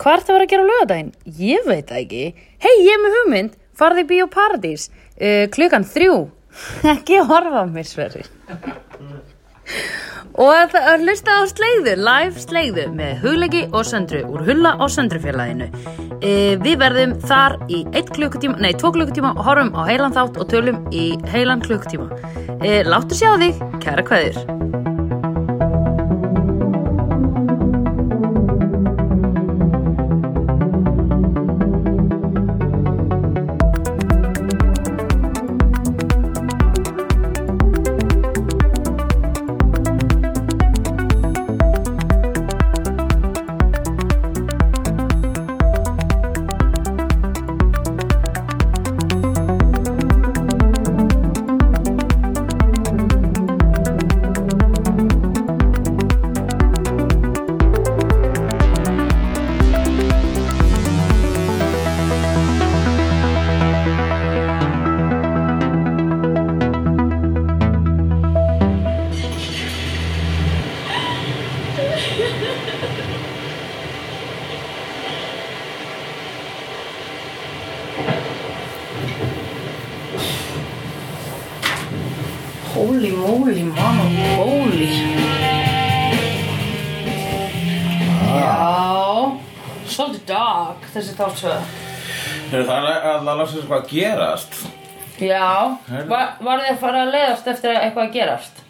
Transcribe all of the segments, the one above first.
Hvað ertu að vera að gera á lögadaginn? Ég veit það ekki. Hei, ég er með hugmynd. Farði í Bíó Paradís. Uh, klukkan þrjú. ekki horfa á mér, Sverri. Og að það hlusta á slegðu, live slegðu með hugleiki og söndru úr hulla og söndrufélaginu. E, við verðum þar í 1 klukkutíma, nei 2 klukkutíma og horfum á heilan þátt og tölum í heilan klukkutíma. E, láttu sjá þig, kæra kveður. Það er það lásið hvað að gerast. Já, Heyrðu. var, þið að fara að leiðast eftir að eitthvað að gerast?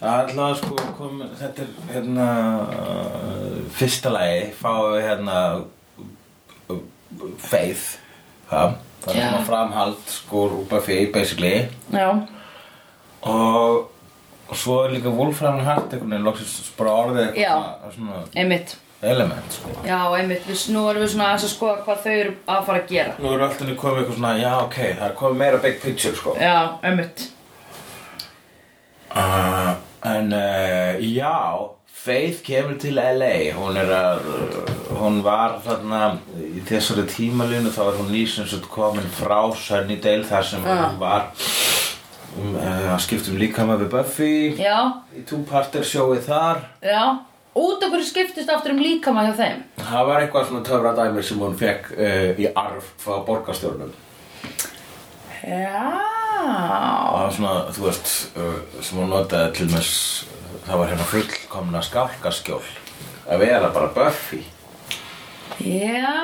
Alltaf sko kom, þetta er hérna uh, fyrsta lagi fáum við hérna Faith. Það, það er svona framhald sko rúpa fyrir basically. Já, og, og svo er líka Wolfram Hart einhvern veginn loksins bara orðið eitthvað svona einmitt. Element sko Já, einmitt. Við, nú erum við svona að skoða hvað þau eru að fara að gera. Nú er alltaf komið eitthvað svona, já ok, það er komið meira big picture sko Já, einmitt. Uh, en uh, já, Faith kemur til LA hún er að hún var þarna í þessari tímalínu þá er hún nýsinsut komin frá Sunnydale þar sem Já. hún var um, uh, að skipta um líkama við Buffy Já, í two-parter sjóið þar já. Út okkur skiptist aftur um líkama hjá þeim. það var eitthvað svona töfra dæmir sem hún fekk uh, í arf frá borgarstjórnum Já. það var svona, þú veist uh, sem hún notaði til með það var hérna fullkomna skálkaskjól að vera bara Buffy Já.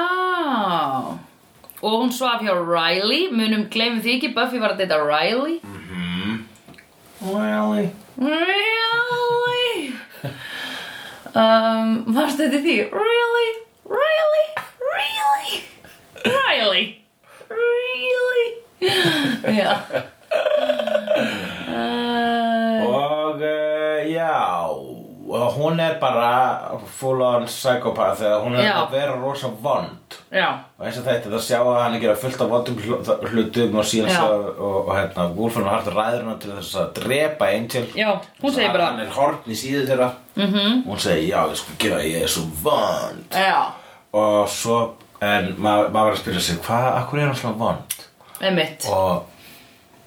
Og hún svaf hjá Riley. Munum gleymum því ekki, Buffy var að deyta Riley. Really? Really? Um, varstu þetta því? Really? Really? Really? Really? Really? Já. Uh, Og uh, já hún er bara full on psychopath eða hún er Já. að vera rosa vond já, og eins og þetta það sjá að hann er gera fullt af vondum hlu- hlutum og síðan svo og, og hérna Wolfram Hart ræður hann til þess að drepa Angel. Já, hún segir bara hann er horn í síðu þeirra. Mm -hmm. hún segir já ég sko gera ég er svo vond. Já, og svo en maður ma var að spyrja sig hvað, akkur er hann svona vond? Einmitt. Og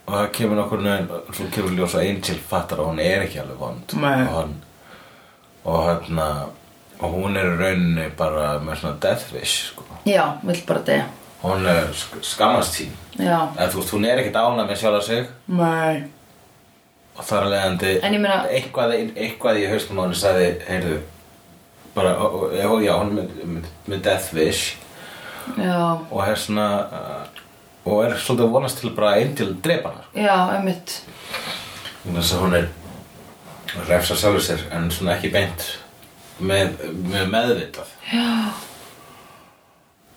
og það kemur nokkur nefn svo kemur ljós að Angel fattar að hún er ekki alveg vond. Nei. og hann og hérna og hún er rauninni bara með svona death wish sko. Já, vill bara deyja. Hún er sk skammast sín. Eða veist, hún er ekkert ánæg með sjálfa sig. Nei. Og þar að leiðandi meina- eitthvað, eitthvað í haustum henni sagði, heyrðu bara, og, og, já, hún er með, með, death wish. Já, og er svona uh, og er svolítið að vonast til bara að Angel drepa hana sko. já, einmitt. Þess að hún er refsa sjálfur sér en svona ekki beint með, með meðvitað. Já,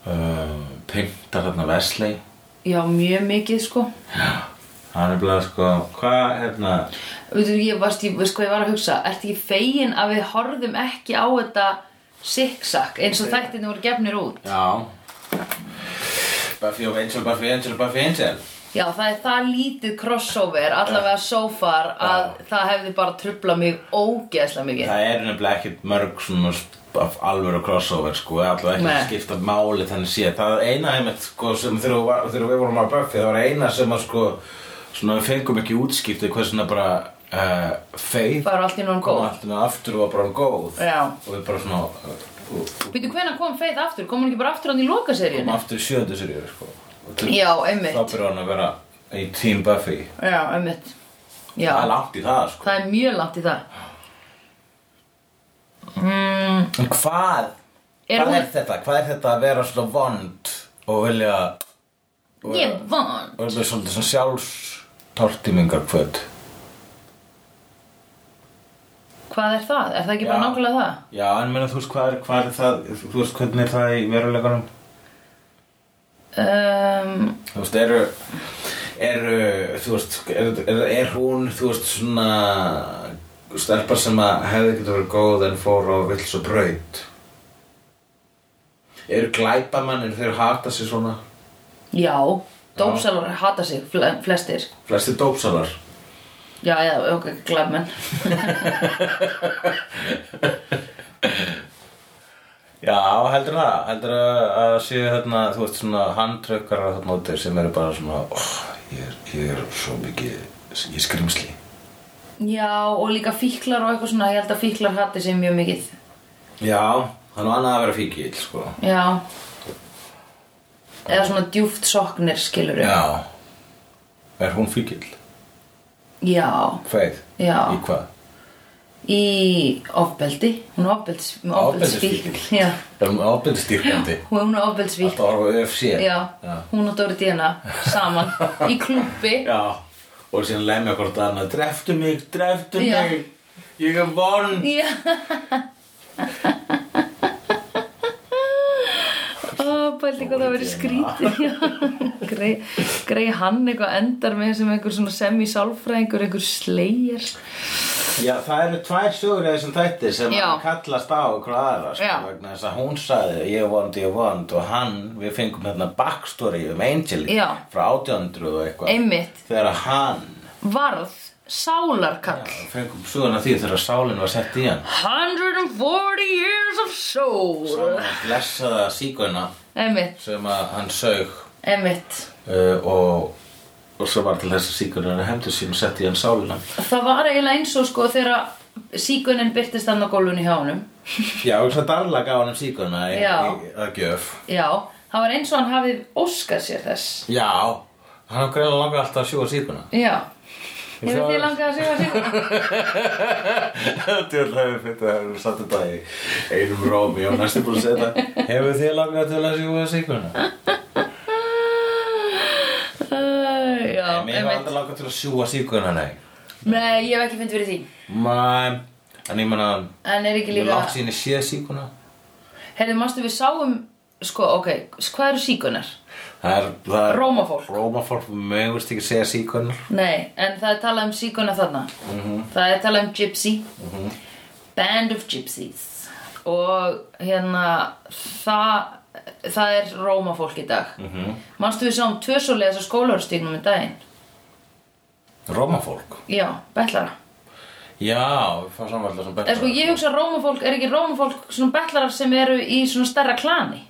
uh, pyntar þarna Wesley. Já, mjög mikið sko. Hann er bleið sko hvað hérna? Veitu, ég varst, ég veist hvað ég var að hugsa? Ertu ekki fegin að við horfðum ekki á þetta zigzag eins og þættirni voru gefnir út? Já. Buffy og Angel, Buffy, Angel, Buffy, Angel Já, það er það lítið crossover allavega so far að það hefði bara trublað mig ógeðslega mikið það er nefnilega ekkert mörg svona alvöru crossover sko allavega ekki Nei. að skipta máli þannig séð það er eina einmitt sko sem þegar, við vorum á Buffy það var eina sem að sko svona við fengum ekki útskiptið hvað svona bara uh, Faith Bara allt í kom góð. allt í einu aftur og var bara góð Já. og við bara svona Býtu, hvenær kom Faith aftur? Kom hún ekki bara aftur hann í kom lokaseríunni? aftur í sjöndu seríu sko. Og Já, einmitt. þá byrjar hann að vera í Team Buffy Já, einmitt. Já, það er langt í það sko. það er mjög langt í það. Mm, en hvað Er hvað hún- er þetta hvað er þetta að vera svona vond og vilja og ég vann. og þetta er svolítið svona sjálfstortimingar kvöld Hvað er það? Er það ekki bara Já. nákvæmlega það? já en meina þú veist hvað er, hvað er það þú veist hvernig er það í veruleikunum Um, Þú veist, eru, eru, þú veist, er, er, er hún, þú veist, svona stelpa sem að hefði getur verið góð en fór á vills og braut? Eru glæpamann, eru þeir hata sig svona? já, dópsalar hata sig, fle- flestir. Flestir dópsalar? Já, já, ok, glæfmenn. Já, heldur það, heldur að, séu þarna, þú veist, svona handrökkarar þarna úti sem eru bara svona, oh, ég, er, ég er svo mikið, ég er skrimsli. Já, og líka fíklar og eitthvað svona, ég held að fíklar hati sig mjög mikið. Já, það er nú annað að vera fíkil, sko. Já. Eða svona djúft soknir, skilur Já. Er hún fíkil? Já, Feið? Já. Í hvað? Í ofbeldi. Hún er. Ofbeldisfíkil? Já, Er hún ábyrðstýrkandi? hún er Já. hún og Dóri Díana saman í klubbi. Já. Og síðan lemja hvort annað, dreftu mig, dreftu mig, ég er von. Já. Bælti hvað það verið skrítið Já. Grei, grei hann eitthvað endar með sem einhver svona semi-sálfræðingur einhver slegir Já, það eru tvær sögur í þessum þætti sem Já. kallast á okkur aðra, sko, Já. vegna þess að hún sagði ég vond, ég vond og hann, við fengum hérna backstory um Angel Já. frá 1800 og eitthvað. Þegar hann, Varð sálarkall við fengum söguna því þegar sálinn var sett í hann. 140 years of soul Svona blessaða síguna Einmitt, sem að hann sög uh, og, og svo var til þess að síkunar hefndu sín og setti hann sálina. Það var eiginlega eins og sko þegar síkunin byrtist hann á gólfinu hjá honum. Já, og svo Darla gaf hann í, að gjöf. Já, það var eins og hann hafið óskað sér þess. Já, hann har greinlega langað alltaf að sjúga síkuna. Já Hefur Það- þið langað að segja síkuna? Djörlega hefur fyrir það hefur satt þetta í einum rómi. Og næstu búin að setja Hefur þið langað til að sjúga síkuna? Æ, Já, Nei, mér hefur aldrei langað til að sjúga síkuna, nei. Nei, ég hef ekki fyndið fyrir því. Mæ, en ég menna En er ekki líka langt sín í séð síkuna Heyrðu, mástu við sáum Sko, ok, hvað eru síkunar? Það er, Rómafólk. Rómafólk, við mögust ekki segja síkunar Nei, en það er talað um síkuna þarna Mhm. Það er talað um gypsy Band of gypsies Og hérna Það Það er rómafólk í dag mm. -hmm. Manstu við sáum tvö svoleiðis á skólarstígnum í daginn Rómafólk Já, betlara Já, við fáum samvalda sem betra Er sko, ég hugsa að rómafólk, er ekki rómafólk svona bellarar sem eru í svona stærra klani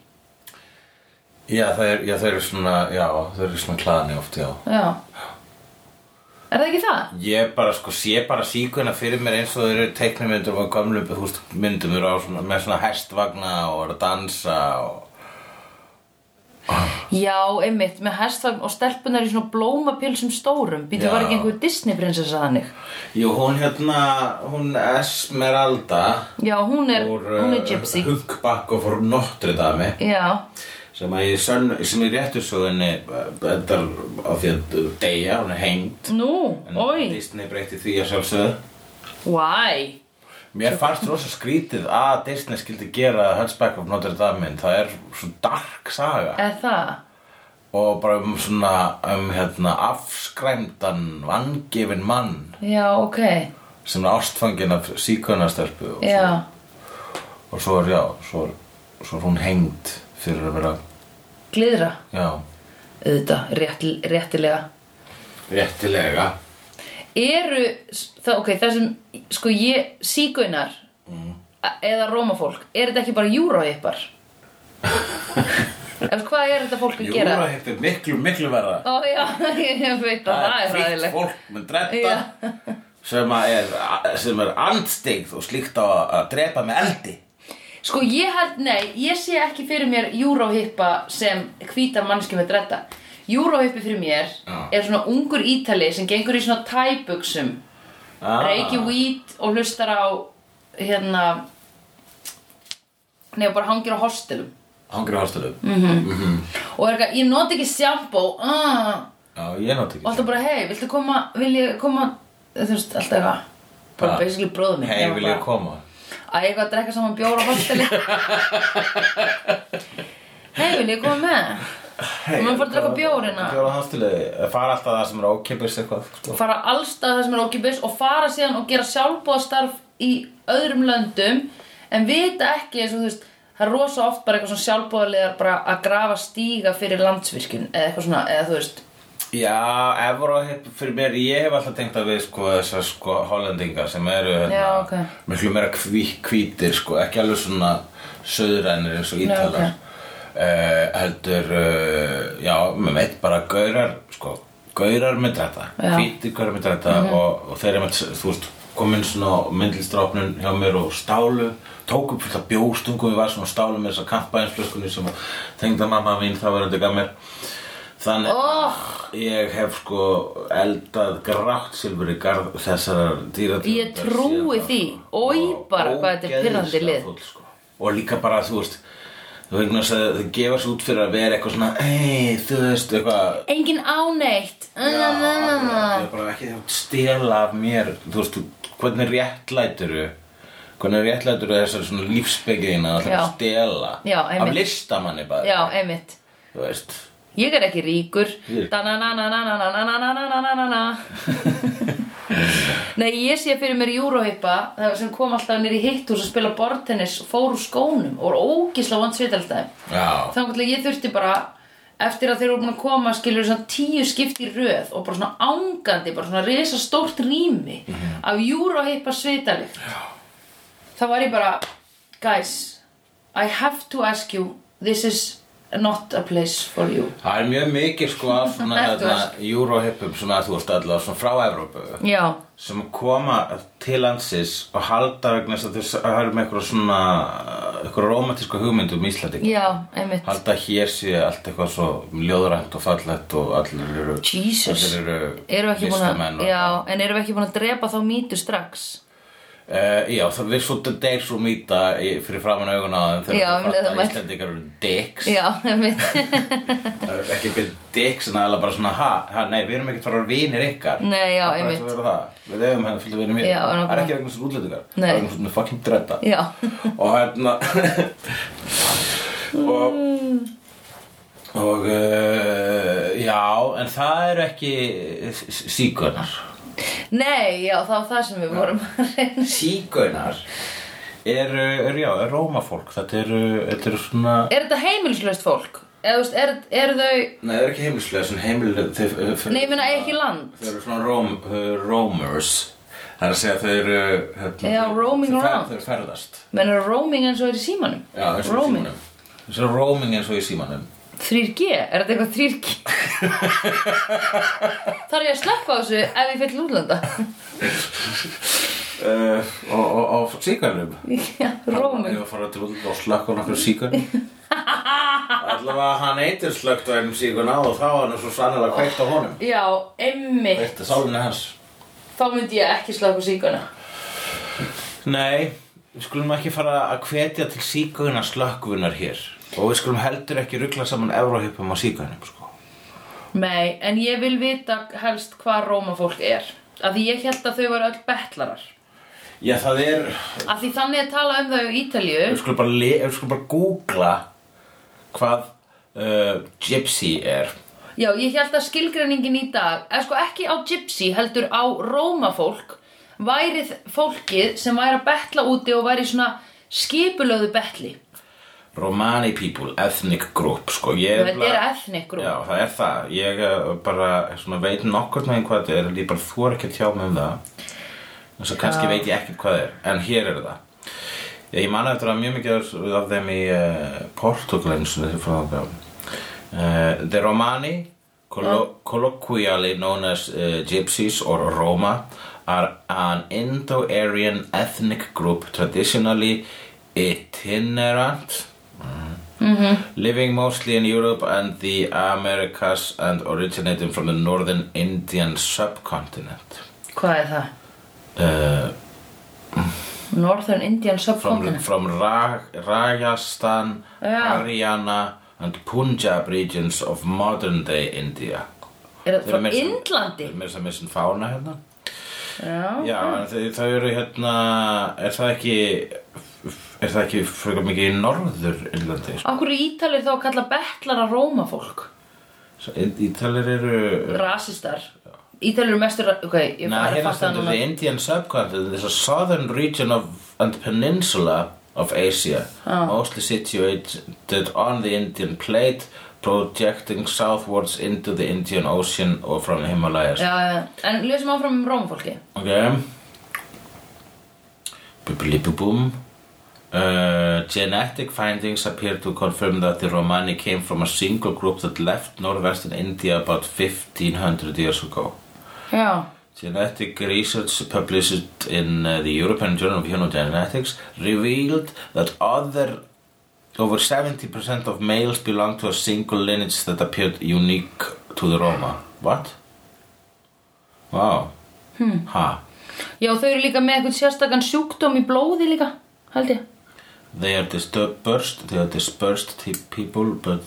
Já, það er, já, það eru svona, já, það eru svona klani oft, já. Já. Er það ekki það? Ég bara, sko, sé bara síkuna fyrir mér eins og þeir eru teiknumyndur og gamlu, þú veist, myndum eru á svona, með svona hestvagna og eru að dansa og Já, einmitt, með hestvagn og stelpunar í svona blómapilsum stórum. Býtu Já. var ekki einhver Disney prinsessa þannig? Jú, hún hérna, hún Esmeralda Já, hún er, úr hún er gypsy. Hunkbakk og fór Notre Dame. Já, sem að í sönn, sem í réttursögunni þetta er á því að deyja, hún er hengd. Nú, en oi, Disney breytti því að sjálfsögðu. Why? Mér fannst rosa skrítið að Disney skildi gera Hunchback of Notre Dame. Það er svo dark saga. Er það? og bara um svona um hérna afskræmdan vangefin mann. Já, ok, sem er ástfangin af síkunastelpu og, já, og svo er já svo er, svo er hún hengd fyrir að vera glýðra já, Auðvitað, rétt, réttilega. Réttilega. Eru, það, ok, það sem, sko ég, sígunar Mm. Eða rómafólk, er þetta ekki bara júróhippar? Ef hvað er þetta fólk að gera? Júra hitt er miklu, miklu verða Ó já, ég veit að það er frítt fólk með dretta sem er, sem er andstigð og slíkt á að drepa með eldi Sko ég held, nei, ég sé ekki fyrir mér Eurohippa sem hvítar mannski með dredda Eurohippi fyrir mér Já. er svona ungur ítali sem gengur í svona tæbuxum ah. reiki weed og hlustar á hérna nei, og bara hangir á hostelum. Hangri hostelum? Mm. og er eitthvað, ég noti ekki sjambó uh, Já, ég og ekki alltaf bara, hei, viltu koma vil ég koma, þú veist, alltaf eitthvað. Bara Bara, basically bróðum minn Hei, Ég var vil ég bara, koma? Að ég eitthvað að drekka saman bjóra hosteli hei, vil ég koma með Hey, Og maður fór að drekka bjór hérna. Bjóra hosteli Fara alltaf það sem er ókipis eitthvað sko. fara allstað það sem er ókipis og fara síðan og gera sjálfbóðastarf í öðrum löndum en vita ekki eins og þú veist það er rosa oft bara eitthvað svona sjálfbóðarlegar bara að grafa stíga fyrir landsvirkjun eða eitthvað svona, eða þú veist Já, Evróhip fyrir mér Ég hef alltaf tengt að við sko Þessar sko hollendinga sem eru hérna, Já, ok. Miklu meira hví, hvítir sko Ekki alveg svona söðrænir eins og ítalar ok. uh, Heldur uh, Já, með veit bara gaurar Sko, gaurar með þetta. Mhm. Hvítir gaurar með þetta og, og þeir eru með, þú veist komin svona myndlistrápnun hjá mér og stálu tók upp fullt af bjóstungum við var svona stálu með þessa kampænsflöskunni sem tengda mamma mín þá verðandi gaf mér þannig Oh. ég hef sko eldað grátt silfur í garð þessar dýrategundar Ég trúi því. Og bara hvað þetta er ógeðslega lið. fúll, sko. og líka bara þú veist þú veist að þau gefa sér út fyrir að vera eitthvað svona ei, þú veist, eitthvað engin áneitt Já, ég er bara ekki að stela af mér Þú veist, hvernig réttlæturu Hvernig réttlæturu þessar svona lífsbyggjina að Já. stela Já, Af listamanni bara Já, einmitt Þú veist Ég er ekki ríkur. Nei, ég sé fyrir mér júróheipa sem kom alltaf nýri hitt hús að spila bortennis og fór úr skónum og ógísla vant svitaldæg Þannig að ég þurfti bara eftir að þeir eru búin að koma skilur svona tíu skipti röð og bara svona ángandi, bara svona resa stórt rými mm -hmm. af júróheipa svitalikt Þá var ég bara Guys, I have to ask you This is not a place for you það er mjög mikið sko af hérna. Eurohippum sem að þú veist allavega frá Evrópu Já, sem koma til landsins og halda vegna þess að þau eru með eitthvað svona eitthvað romantíska hugmynd um Íslandi já, einmitt halda hér sé allt eitthvað svo ljóðrænt og fallegt og allir eru Jesus. allir eru búin listamenn já, en erum við ekki búin að drepa þá mýtu strax? Uh, já, það við svo deyr svo mýta fyrir framan augun á þeim þegar um leið það að Íslendingar eru dicks. Já, einmitt það er ekki ekki dicks en aðeins bara svona ha, ha, nei, við erum ekki fara vinir ykkar. Nei, já, Það er vera það. við hefum henni fylgðu vinir mér Já, það er ekki vegna svo útlendingar. Nei. það er vegna svona fucking dredda. Já, og hérna og og uh, já, en það eru ekki sígaunar nei, já, það var það sem við vorum að reyna. Sígaunar eru, er, já, er rómafólk. Þetta eru, þetta eru svona Er þetta heimilislaust fólk? Eða, þú veist, er, er þau Nei, það er ekki heimilislega, svona heimil Nei, ég meina ekki land. Þau eru svona róm, uh, roamers Það er að segja að þau eru hérna, Já, roaming þau around. Þau ferðast. Menn eru roaming eins og er í símanum. Já, eins og í Roaming. símanum. Þessu roaming eins og í símanum 3G, er þetta eitthvað 3G? Þarf ég að slökka á þessu ef ég fyrir útlanda? uh, Og, og, og síkarnum Já, roaming Ég var að fara til út og slökka á nokkur síkarnum Allavega hann eitir slökkt á einum síkarna og þá var hann svo sannlega kveikt á honum. Já, einmitt. Kveikt á sálinni hans. Þá myndi ég ekki slökka á síkuna Nei, við skulum ekki fara að hvetja til síkuna slökkvunar hér Og við skulum heldur ekki ruggla saman Evróhippum á síkunum sko. Nei, en ég vil vita helst hvað rómafólk er. Af því ég held að þau var öll betlarar Já, það er Af því þannig að tala um þau í Ítalíu. Við skulum bara, le- bara googla Hvað uh, gypsy er. Já, ég held að skilgreiningin í dag er sko ekki á gypsy, heldur á rómafólk væri þ- fólkið sem væri að betla úti og væri svona skipulöðu betli Romani people, ethnic group sko. Þetta er ethnic group. Já, það er það. Ég uh, bara svona, veit nokkur meginn hvað þetta er en Ég bara þor ekki að tjá mig um það. Þess að kannski veit ég ekkert hvað það er. En hér er það. Ég man eftir að mjög mikið af- þeim í uh, Portugal eins og þessi frá það uh, The Romani collo colloquially known as uh, Gypsies or Roma are an Indo-Aryan ethnic group traditionally itinerant -hmm. living mostly in Europe and the Americas and originating from the northern Indian subcontinent Hvað er það? uh, Northern Indian from, subcontinent from Ra Rajasthan, Já. Haryana and Punjab regions of modern day India Er það frá eru með sem er sem fána hérna Já, Já, þau, þau eru hérna er það ekki er það ekki frekar mikið í norður Írlandi sko? Akkur ítalir þá að kalla betlara rómafólk Svo Í- Ítalir eru Rasistar. Ítalir eru mestur, ok, ég Nei, fara að hérna stendur the Indian subcontinent There's a southern region of and peninsula of Asia. Mostly situated on the Indian plate projecting southwards into the Indian Ocean or from Himalayas. Já, já, en lesum áfram um rómafólki Ok. Bubblibubum Uh, genetic findings appear to confirm that the Romani came from a single group that left northwestern India about 1500 years ago. Já, Genetic research published in uh, the European Journal of Human Genetics revealed that other over 70% of males belong to a single lineage that appeared unique to the Roma. What? Wow. Hmm. Ha. já þau eru líka með eitthvað sérstakann sjúkdóm í blóði líka, held ég They are dispersed, they are dispersed people, but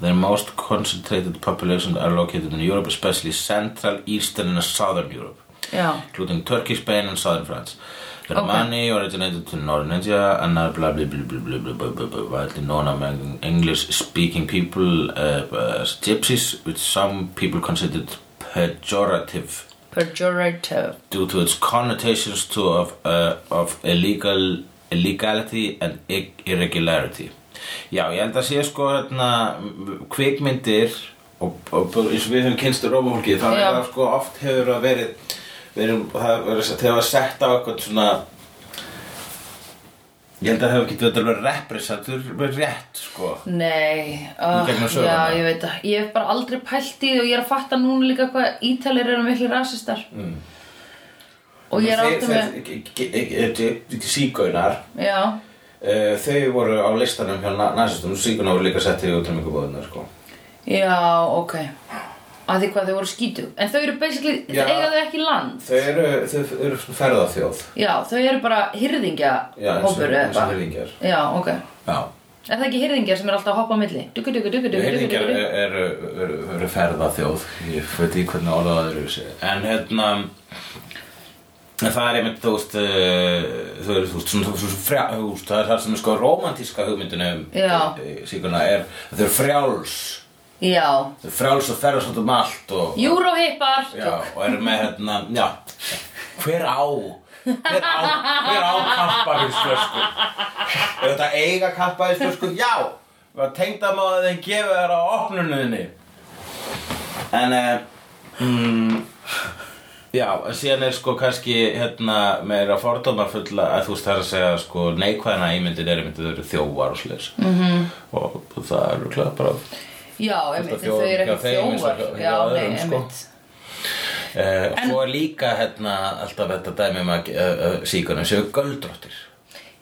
their most concentrated populations are located in Europe, especially Central, Eastern and Southern Europe, yeah. including Turkey, Spain and Southern France. The okay. money originated in Northern India and are blah blah blah blah blah blah blah, blah, blah widely known among English-speaking people uh, as gypsies, which some people considered pejorative pejorative due to its connotations to of uh, of illegal illegality and irregularity. Já, ég held að sé sko hérna kvikmyndir og, og, og eins og við höfum kynstu rómafólki þá er það sko oft hefur það verið verið, það hefur það sett á eitthvað svona ég held að það hefur ekki verið alveg representur verið rétt sko Nei, uh, já, ég veit það Ég hef bara aldrei pælt í því og ég er að fatta núna líka hvað ítalir eru miklu rasistar mm. Og ég er átti með Sígaunar. Uh, þau voru á listanum hjá nasistum síkunar voru líka sett í útrýmingubóðunar sko. já, ok. Að því hvað þau voru skítu En þau eru basically, Já. eiga þau ekki land. Þau eru, þau eru ferðaþjóð. Já, þau eru bara og, hópur eða eitthvað. hirðingjar. Já, ok. Já, Er það ekki hirðingjar sem er alltaf að hoppa á milli? Dugu. eru, ferðaþjóð. Ég veit ekki hvernig orðað það eru en hérna en það er einmitt, þú veist það er það sem er sko romantíska hugmyndinu um Já. síkuna er, þau eru frjáls Já, þau eru frjáls og ferðast út um allt og, Eurohippar Já, og eru með hérna, já, hver á, hver á, hver á kampavínsflösku? Er þetta eiga kampavínsflösku? Já, var tengdamáðið þeim gefið þér á opnuninni. En, uh, mm, já, en síðan er sko kannski, hérna, meira fordómafulla, að þú veist það er að segja, sko, neikvæðina ímyndir er ímyndir, þau eru þjóvar og slis. -hmm. Mhm. Og það eru klæða bara Já, einmitt, þau eru ekki hjá- Já, nei, sko. einmitt og svo er líka hérna alltaf þetta dæmi um að uh, uh, síkunum séu göldróttir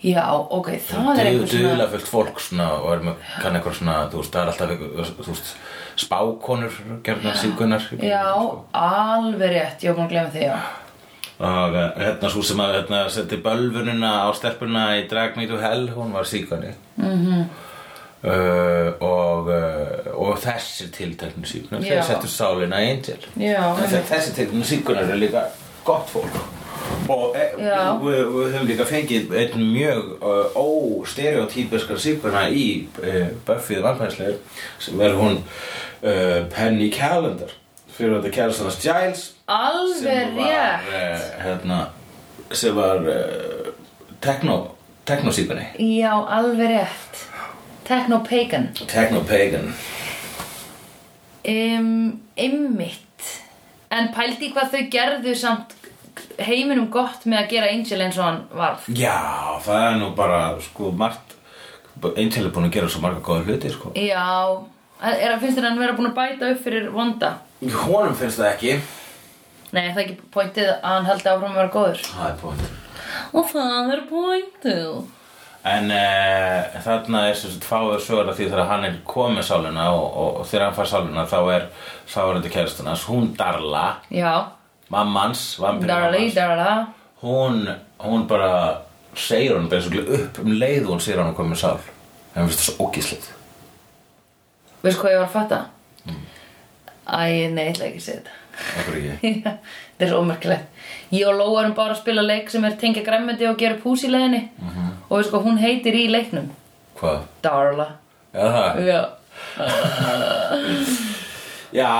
Já, ok, það er eitthvað svona duðlafullt fólk svona og er með kann eitthvað svona, þú veist, það er alltaf eitthvað, þú veist, spákonur gerðna síkunar Já, alveg rétt, ég var búin að glemma því, já og uh, hérna svo sem að hérna, setti bölvunina á stelpuna í Drag Me to Hell, hún var síkani mm Mhm. -hmm. uh, og, uh, og þessir tilteknu síkunar, Já. þeir settu sálina í Angel Já, þessi tilteknu síkunar er líka gott fólk og e, við, við höfum líka fengið einn mjög uh, óstereotypiskar síkuna í uh, Buffy Slayer sem er hún uh, Penny Calendar fyrir þetta kærastannast Giles Alveg sem var rétt. uh, hérna, sem var techno, techno-síkunni Já, alveg rétt. Techno-pagan techno-pagan um, Einmitt. En pældi hvað þau gerðu samt heiminum gott með að gera Angel eins og hann varð. Já, það er nú bara sko margt Angel er búin að gera svo marga góða hluti sko. Já, er, finnst þér hann vera búin að bæta upp fyrir vonda? honum finnst það ekki. Nei, er það ekki pointið að hann haldi áfram að vera góður? Það er búin Og það er pointið. En uh, þarna er sem sagt fáður sögur af því þegar hann er komið sálina og, og, og þegar hann fær sálina þá er sálindi kæristunars, hún Darla, Já, mammans, vampíru darli, mammans, darla hún, hún bara segir hann upp um leið og hún segir hann komið sál. En hún finnst það svo ógíslegt. Veistu hvað ég var að fatta? Mm. Æ, nei, ég ætla ekki að segja þetta Okkur ekki. Þetta er svo ómerkilegt Ég og Lóa erum bara að spila leik sem er tengja græmmeti og gera upp hús í leiðinni Mhm. Og veistu hvað hún heitir í leiknum? Hvað? Darla Já, það? Já Já,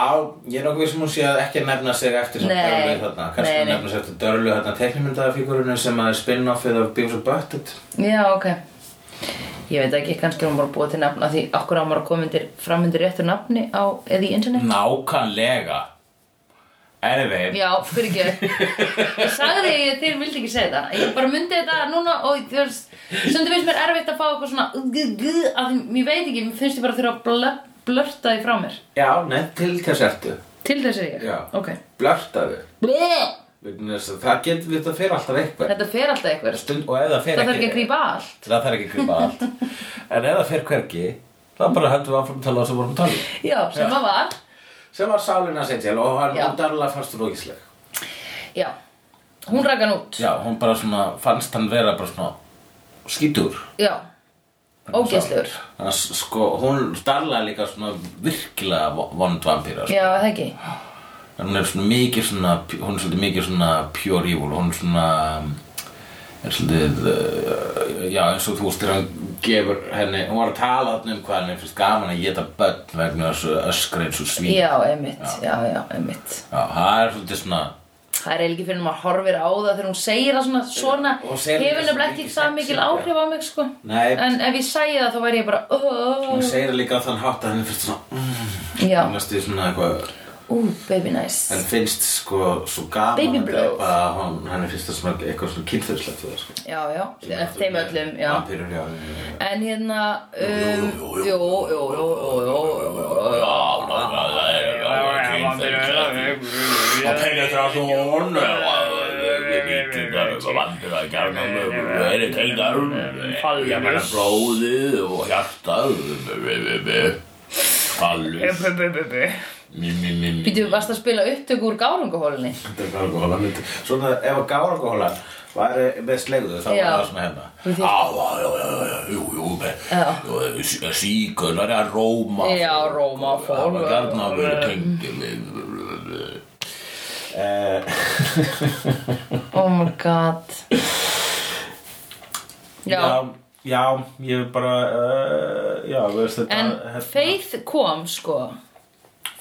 ég er nokkuð sem hún sé að ekki nefna sig eftir sem. Dörlu þarna. Kannski nefna sig eftir Dörlu þarna teknimyndaðafígurinu sem að er spin-offið af Beavis og Butthead. Já, ok Ég veit ekki, kannski hún bara búið til nafna Því okkur á maður að koma undir, fram undir réttu nafni á, eða í internet Nákvæmlega. Anyway, Já, fyrir ekki Ég sagði því að þér vildi ekki segja það Ég bara myndi þetta núna og þú veist Stundu finnst mér erfitt að fá eitthvað svona að því, Mér veit ekki, mér finnst ég bara að þurfa að blö- blörta því frá mér já, nefn til þess ertu. Til þess er ég Já. Ok Blörtaðu. Bleh. Vegna þess að Það getur við það fyrir alltaf eitthvað. Þetta fer alltaf eitthvað Stund, það Það þarf ekki að grípa allt Það þarf ekki að grípa allt. en ef það fer hvergi, þá bara höldum við áfram að tala það sem vorum að tala. um. Já, sem að var Sem var Sálina Seytjel og hann Darla fannst þú lókisleg. Já, hún rak hann út Já, hún bara svona, fannst hann vera bara svona skítur. Já, ógeðslegur Þannig að sko, hún Darla er líka svona virkilega vo- vond vampíra sko. Já, það ekki hún er svona mikið svona, hún er svolítið mikið svona pure evil, hún er svona, er svolítið, uh, já eins og þú veist þegar hann gefur henni, hún var að tala um hvað henni finnst gaman að geta börn vegna þessu öskra eins og svín. Já, einmitt, já, já, einmitt Já, það er svona, Það er eiginlega ekki fyrir maður horfir á það þegar hún segir það svona, svona hefur nefnilega ekki það mikil áhrif á mig sko Nei. En ef ég sæi það þá væri ég bara hún oh, segir líka á þann hátt að henni finnst svona, mm, Já, næstu svona eitthvað, ú, baby nice henni finnst sko svo gaman Baby að blow. að hún, henni finnst það svona eitthvað svona kynþurslegt það sko. Já, já, þeim öllum, já. En hérna, um, jú, jú, jú, jú Og penetration að vandur að gerna Er þetta tengdar Ég meina blóðið og hjartað Fallus Býtu, varst að spila upptöku úr er myndi Svona ef gárangahóla væri með slegðu þá var það svona hérna Þú Já, já, já, já, já, jú, jú Já. Síkunar er að róma Já, róma fólk. Það var Oh my god. Já, Já, já, ég bara, uh, já, veist þetta en hérna, Faith kom sko.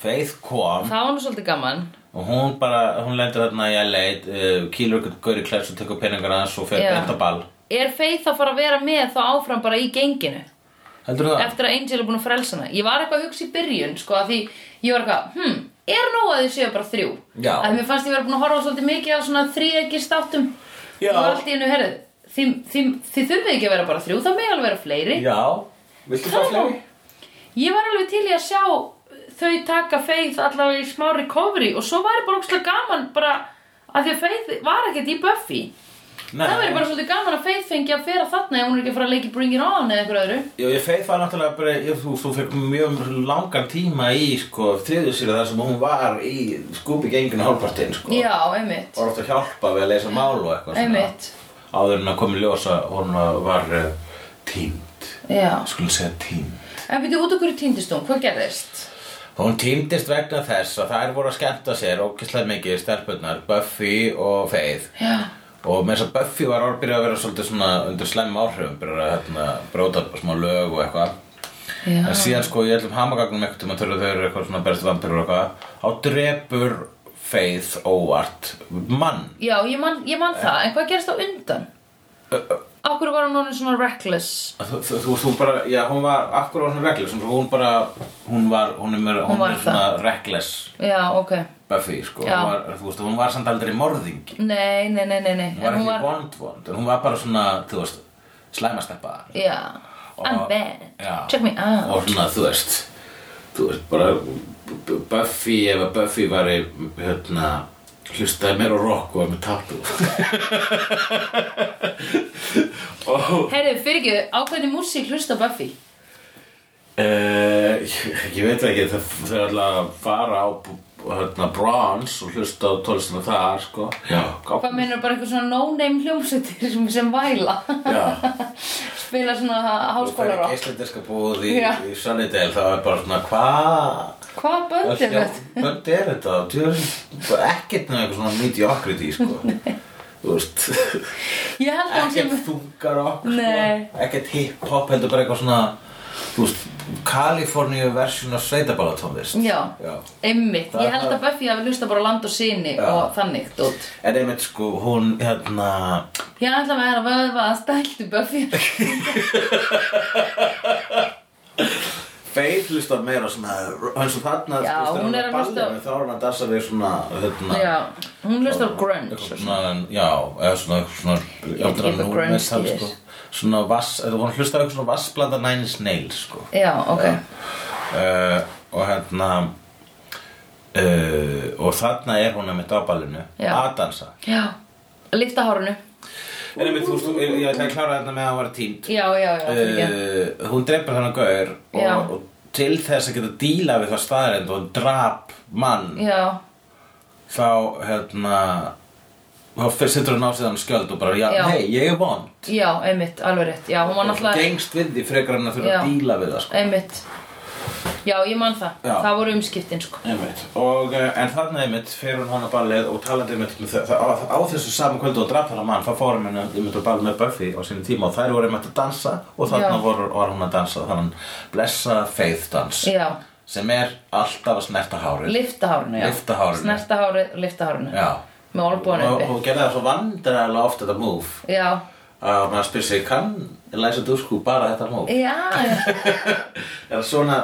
Faith kom. Það var nú svolítið gaman. Og hún bara, hún lendur þarna í LA, uh, kýlur ykkur gauri klærs og tekur peningar hans og fer Já. beint á ball. Er Faith að fara að vera með þá áfram bara í genginu? Eftir að Angel er búin að frelsa hana. Ég var eitthvað að hugsa í byrjun sko að því ég var eitthvað, hm, er nóg að þið séu bara þrjú? Já. Að mér fannst ég vera búin að horfa svolítið mikið á svona þríegis þáttum Já. Og allt í hennu, herrið, þið, þið, þið þurfið ekki að vera bara þrjú, það með alveg vera fleiri Já, viltu on. fleiri? Ég var alveg til í að sjá þau taka Faith allavega í smá recovery og svo væri bara ógslag gaman bara að því að Faith var ekkert í Buffy Nei, það væri bara svolítið gaman að Faith fengi að fera þarna ef hún er ekki að fara að leiki Bring It On eða einhver öðru. Já, ég Faith var náttúrulega bara, ég, þú, þú fekk mjög langan tíma í, sko, þriðu sér þar sem hún var í skúpi genginu hálfpartinn, sko. Já, einmitt. Var oft að hjálpa við að leysa mál og eitthvað Einmitt. Áður en að komi ljósa, hún var uh, tínd Já, Skulum segja tínd en byrju út okkur í týndistún, hvað gerðist? Hún týndist vegna þess að þær voru að skemmta sér og og með þess að Buffy var orðbyrja að vera svolítið svona undir slemm áhrifum byrja að hérna, bróta smá lög og eitthvað. Já. En síðan sko í öllum hamagangnum eitthvað tíma þau eru eitthvað svona berstu vampirur og eitthvað. Þá drepur Faith óvart mann. Já, ég man, ég man það, en hvað gerist á undan? Akkur var hún svona reckless? Þú, þú, þú bara, já hún var akkur á svona reckless? Hún bara, hún var hún er, meira- hún var er svona reckless. Já, ok Buffy sko, var, þú veist, hún var samt aldrei morðingi. Nei, nei, nei, nei, nei. Hún var En ekki var, vond vond hún var bara svona, þú veist, slæmasteppa já. I'm Og- bad, Já. check me out. Og svona, þú veist þú veist, bara Buffy, ef að Buffy var í hérna hlustaði meira rock og var með tattoo. Og Heyrðu, fyrir ekki, ákveðni músík hlusta Buffy? Uh, ég, ég veit ekki það þau er alltaf að fara á hérna, bronze og hlusta á tólistina þar sko. Já, Hvað meinur bara eitthvað svona no-name hljómsveitir sem, sem væla? Spila svona og það er geislendiska búð í, í Sunnydale þá er bara svona hvað? Hvað bönd er þetta? Bönd er þetta? Djöfull, Ekkert með eitthvað svona mediocrity sko. Þú veist. Ekkert þungar okkur sko. Ekkert hip-hop heldur bara eitthvað svona Þú veist, Kaliforníu versjun af sveitabalatónlist Já, Já. einmitt Ég held að Buffy hafi hlusta bara land og síni Já. og þannig dót. En einmitt sko, hún hérna Ég ætla að vera að vöðva að stæltu Buffy Faith hlustar meira svona eins og þarna Já, veist, hún er að hlusta- ballinu, þá er hún að dansa við svona hérna, Já, hún hlusta á grunge og svona, já, eða svona, eitthvað svona já, ekki hvað grunge þýðir. sko. Svona vass, eða hún hlusta á eitthvað svona vassblanda Nine Inch Nails sko. Já, ok. Uh, og hérna uh, og þarna er hún að mitt á ballinu Já. að dansa. Já, lifta hárunu en einmitt, þú þú- ég ég ætla að klára þetta með að vera tímt Já, já, já, fyrir ekki. Uh, hún dreipur þannig gaur Já. og, og til þess að geta díla við það staðarind og drap mann Já, þá hérna þá fyrir sittur hún á sig þannig skjöld og bara, já, hei, ég er vond já, einmitt, alveg rétt Já, hún var og náttúrulega gengst við því frekar hann að þurfa að díla við það sko. Einmitt Já, ég man það, Já. það voru umskiptin sko Einmitt. Og, uh, en þarna einmitt fyrir hún hann á ballið og talandi einmitt með þau- á, á þessu saman kvöldu og draf þarna mann þá fórum henni einmitt á ballið með Buffy á sinni tíma og þær voru einmitt að dansa og þarna Já. voru, var hún að dansa þannig blessa faith dans Já, sem er alltaf að snerta hárið lifta hárunu, já Lyfta hárinu. Snerta hárið, lifta hárunu Já. Með olbúinu og uppi. hún gerði það svo vandræðilega oft þetta move. Já, að maður spyr sig kann Eliza Dushku bara þetta move? Já, já er það svona,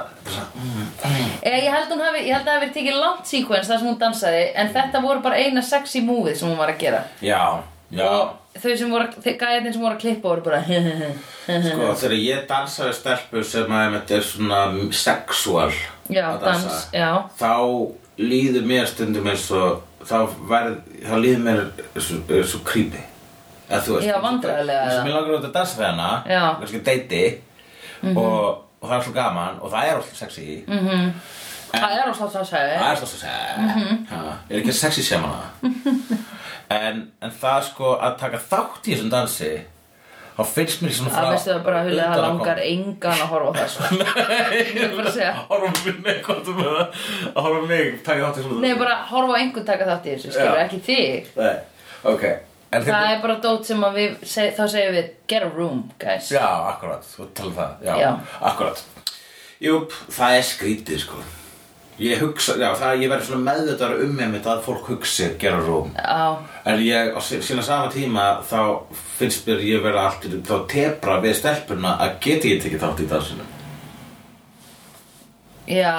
Ég, held að það verið tekið langt sequence þar sem hún dansaði En þetta voru bara eina sexy movið sem hún var að gera. Já, já. Og þau sem voru, þau gæðin sem voru að klippa voru bara Sko, þegar ég dansa við stelpu sem að einmitt er svona sexual Já, dans, já. þá líður mér stundum eins og þá, verð, þá líður mér svo, creepy. Eða þú veist. Já, og eða? mér langar út að dansa við hana Já. Kannski deiti og, og það er svo gaman og það er alltaf sexy. Mm -hmm. Það er á slátt að segja það er svo sexy. Mm er ekki sexy sem hana? En, en það sko að taka þátt í þessum dansi þá finnst mér svona Það veistu það bara að það langar engan að horfa á það sko. Ég er bara að segja Horfa mig, nei, hvað þú með það. Að horfa mig, taka þátt í svona Nei, bara horfa á einhvern taka þátt í þessu, skilur ekki þig. Nei, ok. En Það er bara dót sem að við, seg, þá segjum við Get a room, guys. Já, akkurat, þú tala um það Já, Já. akkurat. Júp, það er skrítið, sko Ég hugsa, já, það ég verður svona meðvitaður um með mitt að fólk hugsi gera rúm Já, En ég, á sí- sína sama tíma þá finnst mér ég vera alltaf þá tebra við stelpuna að geti ég tekið þátt í dansinu já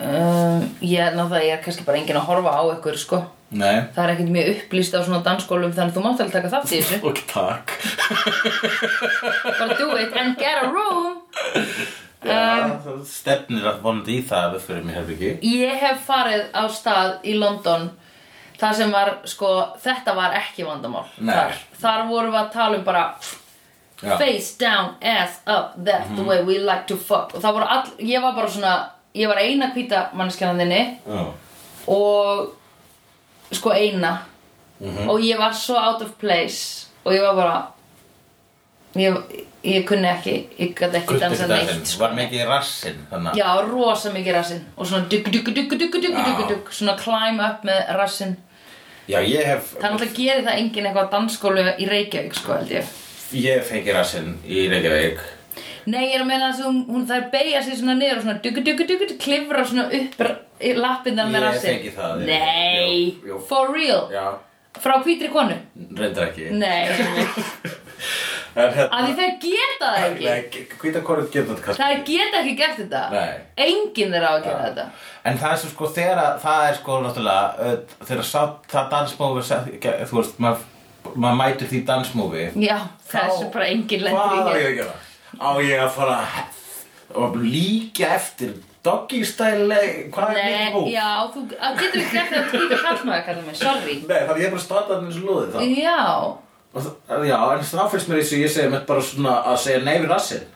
um, Ég er náttúrulega, ég er kannski bara enginn að horfa á ykkur, sko. Nei. Það er ekkert mjög upplýst á svona dansskólum Þannig að þú mátt alveg taka þátt í þessu. Og takk. Bara do it and get a room Já, það stefnir að vonandi í það að við fyrir mér hefði ekki Ég hef farið á stað í London þar sem var, sko, þetta var ekki vandamál. Þar, þar vorum við að tala um bara Já. face down, ass up, that's the way we like to fuck. Og það voru all, ég var bara svona ég var eina hvíta mannskjarnanðinni Já, og sko eina. Mhm. og ég var svo out of place og ég var bara ég, ég kunni ekki ég gæti ekki dansa neitt sko. var mikið rassinn þannig Já, rosa mikið rassinn. Og svona dugg, dugg, dugg, dugg, dugg, dugg, dugg, svona climb up með rassinn. Já, ég hef Það er náttúrulega gerir það enginn eitthvað dansskólu í Reykjavík, sko, held ég. Ég fengi rassinn í Reykjavík. Nei, ég er að meina að hún, hún þær beigja sig svona niður og svona dugg, dugg, dugg, dugg, klifra svona upp lappinnar með Ég rassinn. fengi það, ég- Nei, jú, jú. for real? Já, Frá hvítri konu? Reyndar ekki. Nei, að því þeir geta það ekki. Nei, hvíta korið getur þetta Það geta ekki gert þetta. Nei. Enginn er á að gera þetta. En það er sem sko þegar að það er sko náttúrulega þegar sá, það dansmófi þú veist, maður mað mætur því dansmófi Já, það er svo bara enginn lendur í Hvað á ég að gera? Á ég að fara og líka eftir doggy style hvað er mitt move? já, þú getur ekki það að týpa kallmaður, kallar mig, sorry. Nei, þannig að ég er bara standað eins og lúðið þá. Já, það- Já, en þá finnst mér eins og ég segi mitt bara svona að segja nei við rassinn.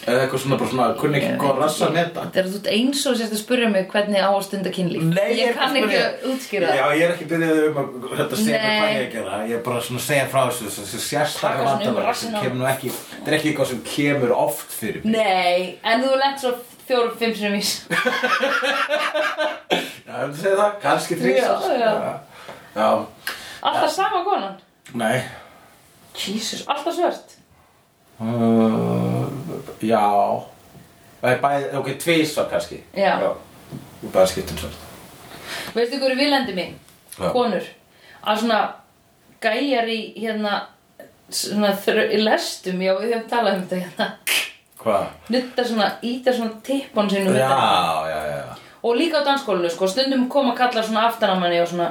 Eða eitthvað svona bara svona kunni ekki hvað rass að meta. Þetta er þú eins og sérst að spyrja mig hvernig á að stunda kynlíf. Nei, Ég er kann ekki að útskýra Já, það ég er ekki byrjuð um að þetta segja Nei. hvað ég að gera. Ég er bara svona að segja frá þessu þessu svona um vandalega sem kemur nú ekki þetta er ekki eitthvað sem kemur oft fyrir mig. Nei, en þú lent svo fjórum, fimm sinum ís Já, þú segir það, kannski Já, já. Já, Alltaf sama konan nei. Jesus, alltaf svört? Uh, Já. Það er bæði, ok, tvísvar kannski. Já. Ég bara skiptum svo Veistu hverju vilendi mín? Já. Konur. Að svona gæjar í hérna svona þrö, í lestum, já við höfum talað um þetta hérna. Hvað? nutta svona, íta svona tippon sinu Já, já, já. Og líka á dansskólinu sko, stundum koma kallar svona aftan á manni og svona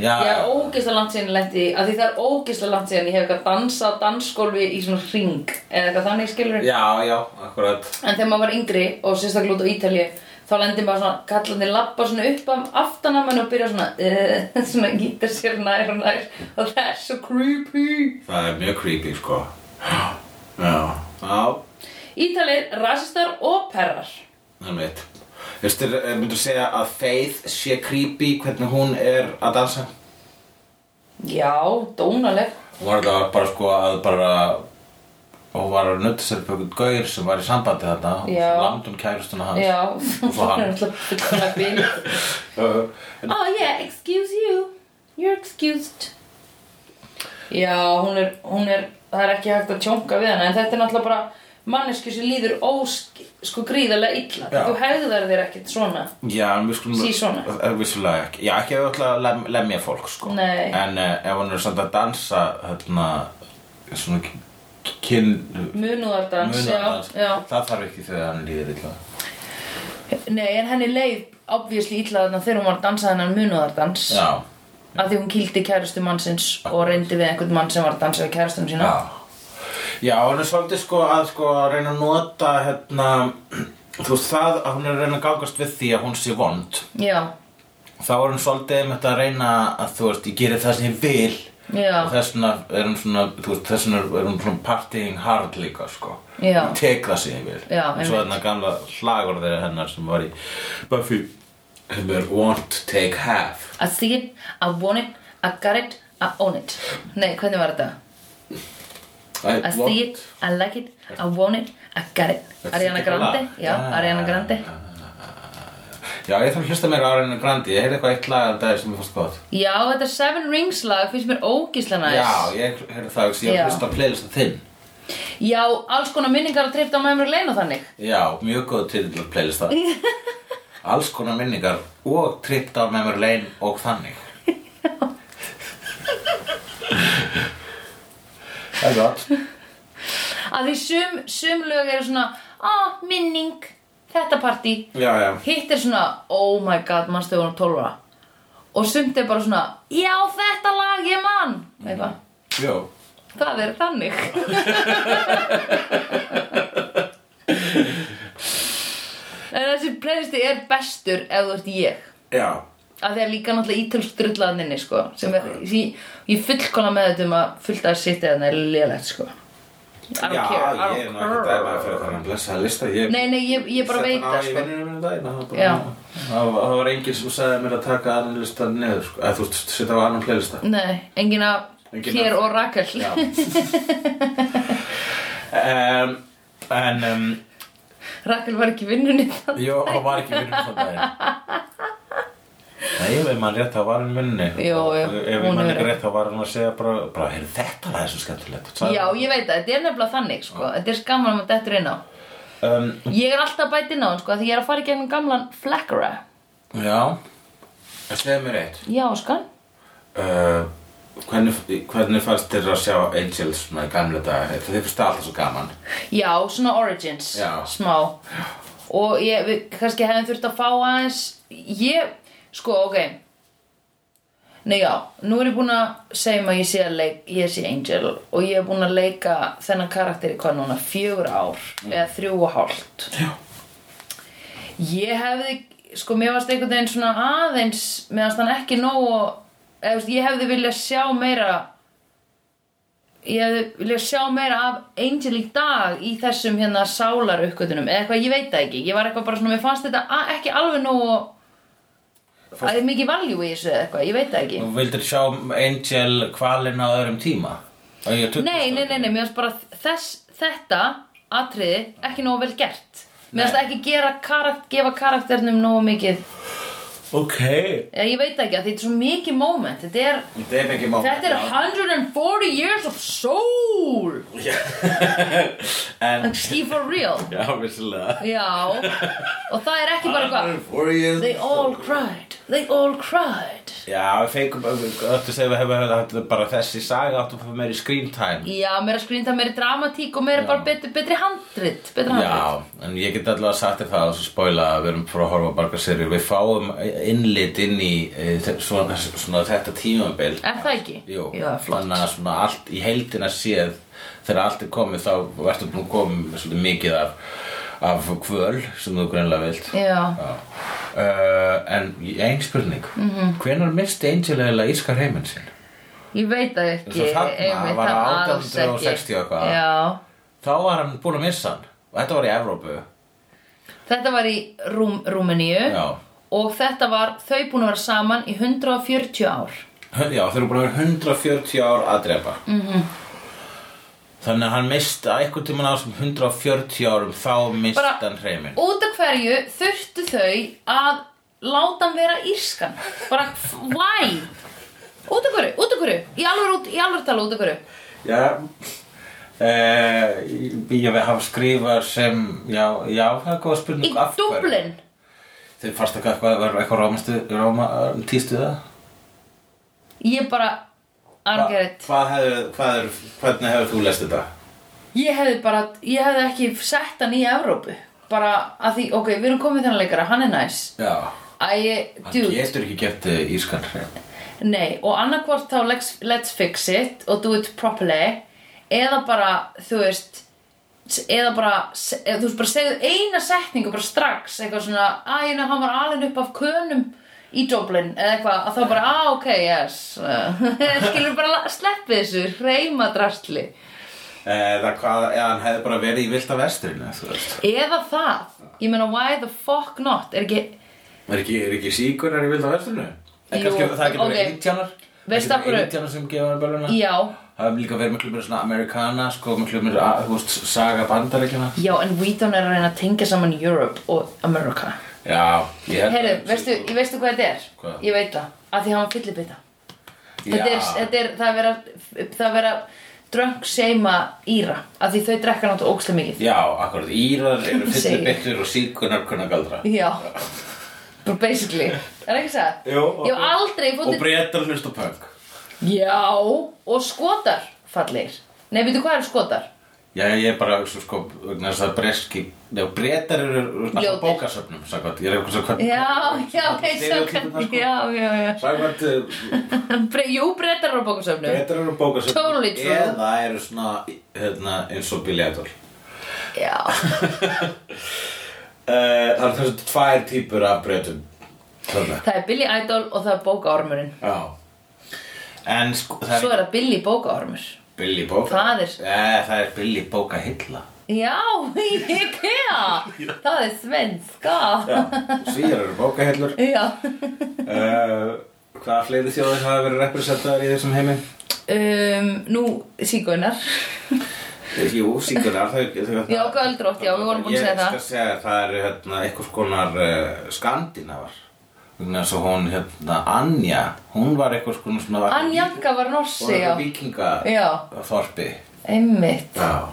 Já, ég er ógeðslega langt síðan lendi af því það er ógeðslega langt síðan ég hef eitthvað dansað dansskólfi í svona hring eða eitthvað þannig skilur já, já, akkurat. En þegar maður var yngri og sérstaklega út á Ítalíu þá lendi maður svona, kallandi lappa svona upp af aftan á manni og byrja svona uh, svona gítar sér nær og nær. Og það er svo creepy. Það er mjög creepy, sko. Já, já Ítalir, rasistar og perrar. Það er mitt Veistu, myndur segja að Faith sé creepy hvernig hún er að dansa? já, dónaleg Hún var þetta bara sko að bara Hún var að nutta sér einhvern gaur sem var í sambandi þarna og Já. svo lamdi hún kærustuna hans já, Og svo hann. Það er alltaf fullkomlega bil. Uh, Oh yeah, excuse you You're excused Já, hún er, hún er Það er ekki hægt að tjónka við hana En þetta er náttúrulega bara manneski sem líður ósk, sko gríðarlega illa. Já. Þú hefðar þér ekkert svona. Já, en við skulum Sí, svona. Eh, Vissulega ekki. Já, ekki ef við ætla að lem, lemja fólk sko. Nei. En uh, ef hún er samt að dansa hérna Svona kyn Munúðardans, já, Munadans, já. það þarf ekki þegar hann líður illa. Nei, en henni leið obviously illa þarna þegar hún var að dansa þennan munúðardans Já, Af því hún kýldi kærustu mannsins og reyndi við einhvern mann sem var að dansa við kærustunum sína. Já Já, hún er svolítið sko að sko að reyna að nota hérna Þú veist það að hún er að reyna að gangast við því að hún sé vond. Já, Þá er hún svolítið einmitt að reyna að þú veist, ég gerir það sem ég vil. Já. Og þess vegna er hún svona, þess vegna er hún svona partying hard líka, sko. Já. Ég tek það sem ég vil. Já, Og svo þarna gamla slagorðið hennar sem var í Buffy er want, take, have I see it, I want it, I got it, I own it. Nei, hvernig var þetta? I see it, I like it, I want it, I got it. Ariana Grande, já, Ah. Ariana Grande. Já, ég þarf að hlusta mér á Ariana Grande. Ég heyrði eitthvað eitt lag af það sem ég fannst gott. Já, þetta Seven Rings lag finnst mér ógísla næs Já, ég heyrði það, ég Já. hef hlusta á playlista þinn. Já, alls konar minningar að tripta á meðmur leina þannig. Já, mjög góð af playlista Alls konar minningar og trippt á memory lane og þannig Það er gott Að því sum, sum lög eru svona Ah, minning, þetta já Hitt er svona, oh my god, mannstu hún 12 ára? Og sumt er bara svona Já, þetta lag, ég mann Eitthvað, Jó það er þannig. En þessi playlisti er bestur ef þú ert ég. Já að því að líka náttúrulega ítölsk drullaðninni sko, sem er, ég, ég fullkona með þetta um að fullta að sitta þarna er lélegt sko. I don't Já, care, I ég er don't nú ekki care. dæmaði fyrir þannig að blessa að lista. Ég, Nei, nei, ég, ég bara veit það sko. það var Það það enginn sem sagði mér að taka annan lista niður sko. eða þú setja á annan playlista. Nei, engin að Enginn hér og Rakel. Já. Um, En um, Rakel var ekki í vinnunni. Það Jó, það var ekki daginn Nei, ef mann rétt þá var hann vinnunni Jú, jú, Ef hún mann ekki rétt. þá var hann að segja bara, bara heyrðu, þetta var þessu skemmtilegt. Sagði- Já, ég veit það, þetta er nefnilega þannig sko. Þetta er skamman með þetta inn á. Um, Ég er alltaf bætt inn á hann sko Því ég er að fara í gegnum gamlan Flackera Já. Segðu mér eitt. Já, skan uh, hvernig, hvernig fannst þér að sjá Angels í gamla dag Þetta þið fyrst alltaf svo gaman. Já, svona Origins Já. Smá. Og ég, við kannski hefðum þurft að fá aðeins Ég, sko, ok. Nei já, nú er ég búin að segja maður ég sé að leik, ég sé Angel og ég er búin að leika þennan karakter í hvað núna, fjögur ár eða þrjú og hálft. Já. Ég hefði, sko mér varst einhvern veginn svona aðeins meðan hann ekki nógu eða, ég hefði viljað sjá meira ég hefði viljað sjá meira af Angel í dag í þessum hérna sálar uppgötunum eða eitthvað, ég veit það ekki. Ég var eitthvað bara svona, mér fannst þetta ekki alveg nógu að það er mikið valjú í þessu eða eitthvað, ég veit það ekki. Þú vildir sjá Angel kvalinn á öðrum tíma? Ég Nei, nei, nei, nei, mér finnst bara þess, þetta atriði ekki nógu vel gert. Mér finnst Nei. ekki gera karakt, gefa karakternum nógu mikið. Ok. Eða, Ég veit ekki að þetta er svo mikið moment. Þetta er, Þetta er mikið má þetta er 140 years of soul. Like, Ski for real. Já, vissilega Já, og það er ekki bara you They all cried, they all cried. Já, við feikum, öttu segja við hefur bara þessi saga áttu að fá meiri screen time. Já, meira skrýnda, meira dramatík og meira bara betri, betri handrit Já, en ég get allavega sagt þér það og svo spoila að við erum frá að horfa á bargaserjur Við fáum innlit inn í e, svona, svona þetta tímabil. Er það ekki? Jú, Já, þannig að svona allt í heildina séð þegar allt er komið þá verður búin komið svolítið mikið af, af kvöl sem þú greinlega vilt. Já, Uh, en ein spurning mm -hmm. hvenær misti Angel eða írskar heiminn sinn? ég veit það ekki Svo þarna einmitt, var það það alls ekki. 1860 og eitthvað. Þá var hann búin að missa hann og þetta var í Evrópu þetta var í Rúm, Rúmeníu já, og þetta var þau búin að vera saman í 140 ár já þeir eru búin að vera 140 ár að drepa mm -hmm. Þannig að hann misti að einhvern tímann á þessum 140 árum þá misti Bara- hann heiminn út af hverju þurftu þau að láta hann vera írskan bara, why? út af hverju, út af hverju í alveg, í tala út af hverju Já Uh, ég við hafa skrifað sem já, já, það er góð í spurning hverju. Dublin Þið fannst ekki eitthvað, var eitthvað rómastu, rómatístu það? ég bara, I don't get it. Hvað hefur, hvað er, hvernig hefur þú lest þetta? ég hefði bara, ég hefði ekki sett hann í Evrópu. Bara að því, ok, við erum komið þennan leikara, hann er næs. Já, Æ, hann dude, getur ekki gert uh, ískan nei, og annarkvort þá let's, let's fix it og do it properly. Eða bara, þú veist eða bara, eða, þú veist, bara segðu eina setningu bara strax, eitthvað svona að ég hann var alveg upp af könum í Dublin, eða eitthvað, að þá bara ah, ok, yes skilur bara sleppið þessu, reyma drastli Eða hvað, eða hann hefði bara verið í vilda vestrinu, veist. eða það, ég meina why the fuck not, er ekki Er ekki, er ekki síkunar í vilda vestrinu? En kannski það er ekki bara indjánar? Veistu af hverju? Indjánar sem gefa hann böluna? já, Það hefur líka verið miklu mér svona amerikana, sko, miklu mér, þú veist, saga bandaríkjana. já, en Wheaton er að reyna að tengja saman Europe og America Já, ég held Heyrðu, að- veistu, ég veistu hvað þetta er? Hvað? Ég veit það, af því hann var fyllibita þetta er, þetta er, það er vera það er vera drunk seima íra af því þau drekka náttúrulega ókslega mikið Já, akkurat, Írar eru fyllir betur og síkunar kunna galdra Já, bara basically Er ekki það? Jú, Ég hef aldrei Og fótið breytar hlust og punk Já, og skotar fallir Nei, veitu hvað eru skotar? Já, ég er bara, svo, sko, þess að breski Já, breytar eru bókasöfnum, sagðvært Ég er eitthvað svo hvað Já, já, Stereotypurnar, sko. Já, já, já. Sagðvært, Bre, Jú, breytar á bókasöfnu breytar eru bókasöfnum. Totally true. Eða eru svona, hérna, eins og Billy Idol. Já, Uh, það er þessu tvær típur af breytum það er Billy Idol og það er bókaormurinn. Já. En sko, það er Svo er það Billy bókaormur Billy bóka Það er- Eh, Það er Billy bóka hilla Já, IKEA Það. Er svenska. Svíjar eru bókahillur Já. Uh, Hvaða fleiri þjóðir hafa verið representaðar í þessum heimi? um, Nú, sígunar Jú, síkunar þau, þau, Já, göldrótt, já, við vorum búin að segja Ég það. skal segja að það eru hérna, einhvers konar uh, skandinavar Þess að hún, hérna, Anja Hún var einhvers konar svona Anjanka var norsi, Hún já. var vikinga Já. þorpi. Einmitt. Já.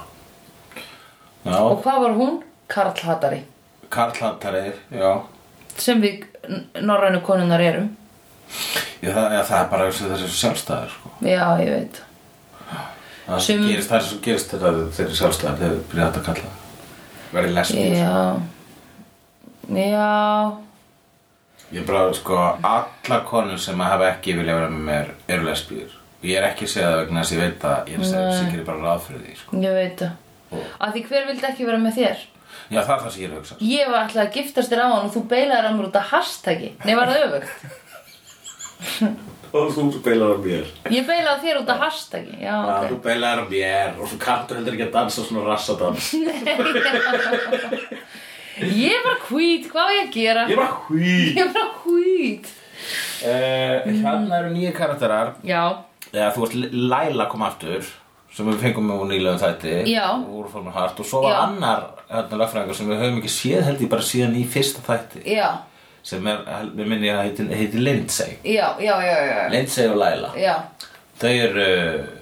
Já, Og hvað var hún? Karl Hattari Karlhattarir, já. Sem við norrænu konunnar erum Já, það, já, það er bara þessi, sjálfstæður sko. Já, ég veit. Það sem gerist, það sem gerist þetta þegar sjálfstæður þegar byrja þetta að kalla Verði lesbíð Já. Já Ég bara, sko, allar konur sem hafa ekki vilja vera með mér eru lesbíur. Ég er ekki að segja það vegna þess að ég veit að ég er að segja að ég bara ráð fyrir því, sko. Ég veit það. Af því hver vildi ekki vera með þér? Já, það er það sem ég er að hugsa. Ég var alltaf að giftast þér á hann og þú beilaðir á mér út af hashtaggi. Nei, var það öfugt? Og þú beilar á mér. Ég beilaði þér út af hashtaggi. Já, Já, ok. þú beilar á mér og þú kantur heldur ekki að dansa svona rassadans. Ég er bara hvít, hvað á ég að gera? Ég er bara hví. Ég er bara hvít. Uh, hérna eru nýju karakterar. Já, Já, þú veist, Laila kom aftur sem við fengum með úr nýlegum þætti Já. úr Fórmur Hart og svo var Já. annar hérna, lögfræðingur sem við höfum ekki séð held ég bara síðan í fyrsta þætti já, sem er, við minni að heiti, heiti Lindsay já, já, já, já. Lindsay og Laila Já, þau eru uh,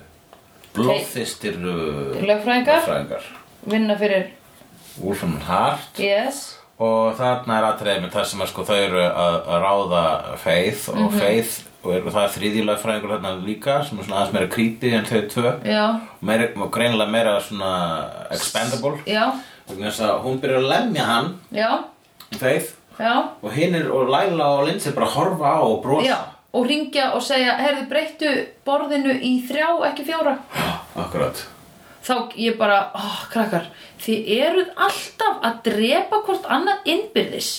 blóðþistir uh, lögfræðingar vinna fyrir, Fórmur Hart yes. og þarna er aðtreið með það sem er sko þau eru að, að ráða Faith og Mhm. Faith og, er, og það er þriðji lögfræðingur þarna líka sem er svona aðeins meira creepy en þau tvö. Já, meira, og greinilega meira svona expendable. Já, vegna þess að hún byrjar að lemja hann. Já, Faith. Já, og hinn er og Laila og Lindsay bara horfa á og brosa. Já. Og ringja og segja, herði, breyttu borðinu í þrjá, ekki fjóra. akkurat Þá ég bara, ó, krakkar, þið eruð alltaf að drepa hvort annað innbyrðis.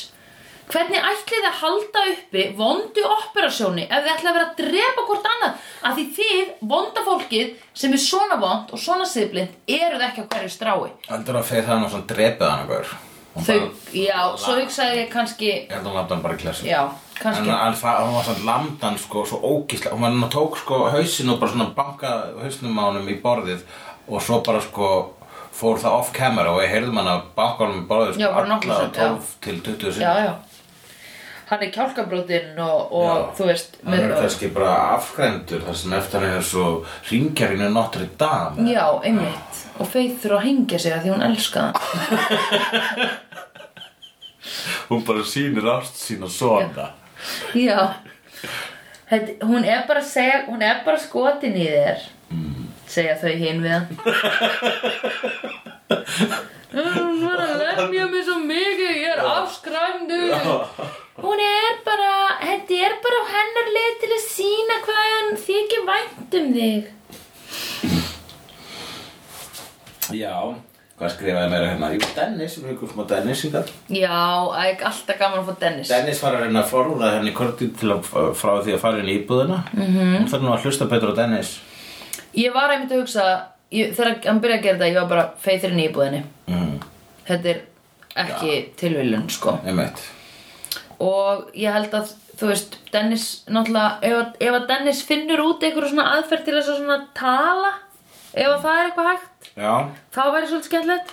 Hvernig ætlið þið að halda uppi vondu operasjóni ef þið ætlið að vera að drepa hvort annað? Af því þið, vonda fólkið, sem er svona vond og svona siðblind, eruð ekki á hverju strái. heldur að Faith hafa nú svona drepið hann okkur Þau, já, svo hugsaði ég kannski, ég held að hún lafði hann bara í klessu já, kannski, en það, hún var svona lamdan sko, svo ógíslega, hún var hann tók sko hausinn og bara svona banka hausnum á honum í borðið og svo bara sko fór það off camera og ég heyrðum hann að borðið Já, sko alla sinnum, 12 til 20 já, já. Hann er kjálkabrótinn og, og Já. þú veist, hann er kannski bara afgrendur þar sem eftir hann er svo ringjarinn Notre Dame Já, einmitt. Og Faith þurfa að hengja sig að því hún elskaði hann. hún bara sýnir ást sína svona Já. Hún er bara er bara skotin í þér. Segja þau hinn við hann. Hún var að lemja mig svo mikið, ég er afskræmdur. Hún er bara, þetta er bara hennar leið til að sína hvað hann þykir vænt um þig. já, hvað skrifaði meira hérna Jú, Dennis, við höfum smá Dennis hingað Já, ekki alltaf gaman að fá Dennis. Dennis var að reyna að forða henni kortið til að frá því að fara inn í íbúðina mm -hmm. hún þarf nú að hlusta betur á Dennis Ég var einmitt að hugsa, ég, þegar hann byrjaði að gera þetta, ég var bara feithirinn í íbúðinni. mm. Þetta er ekki tilviljun, sko. einmitt Og ég held að, þú veist, Dennis, náttúrulega, ef, að- ef að Dennis finnur út einhverju svona aðferð til þess að svona tala, ef að það er eitthvað hægt, já, þá væri svolítið skemmtilegt.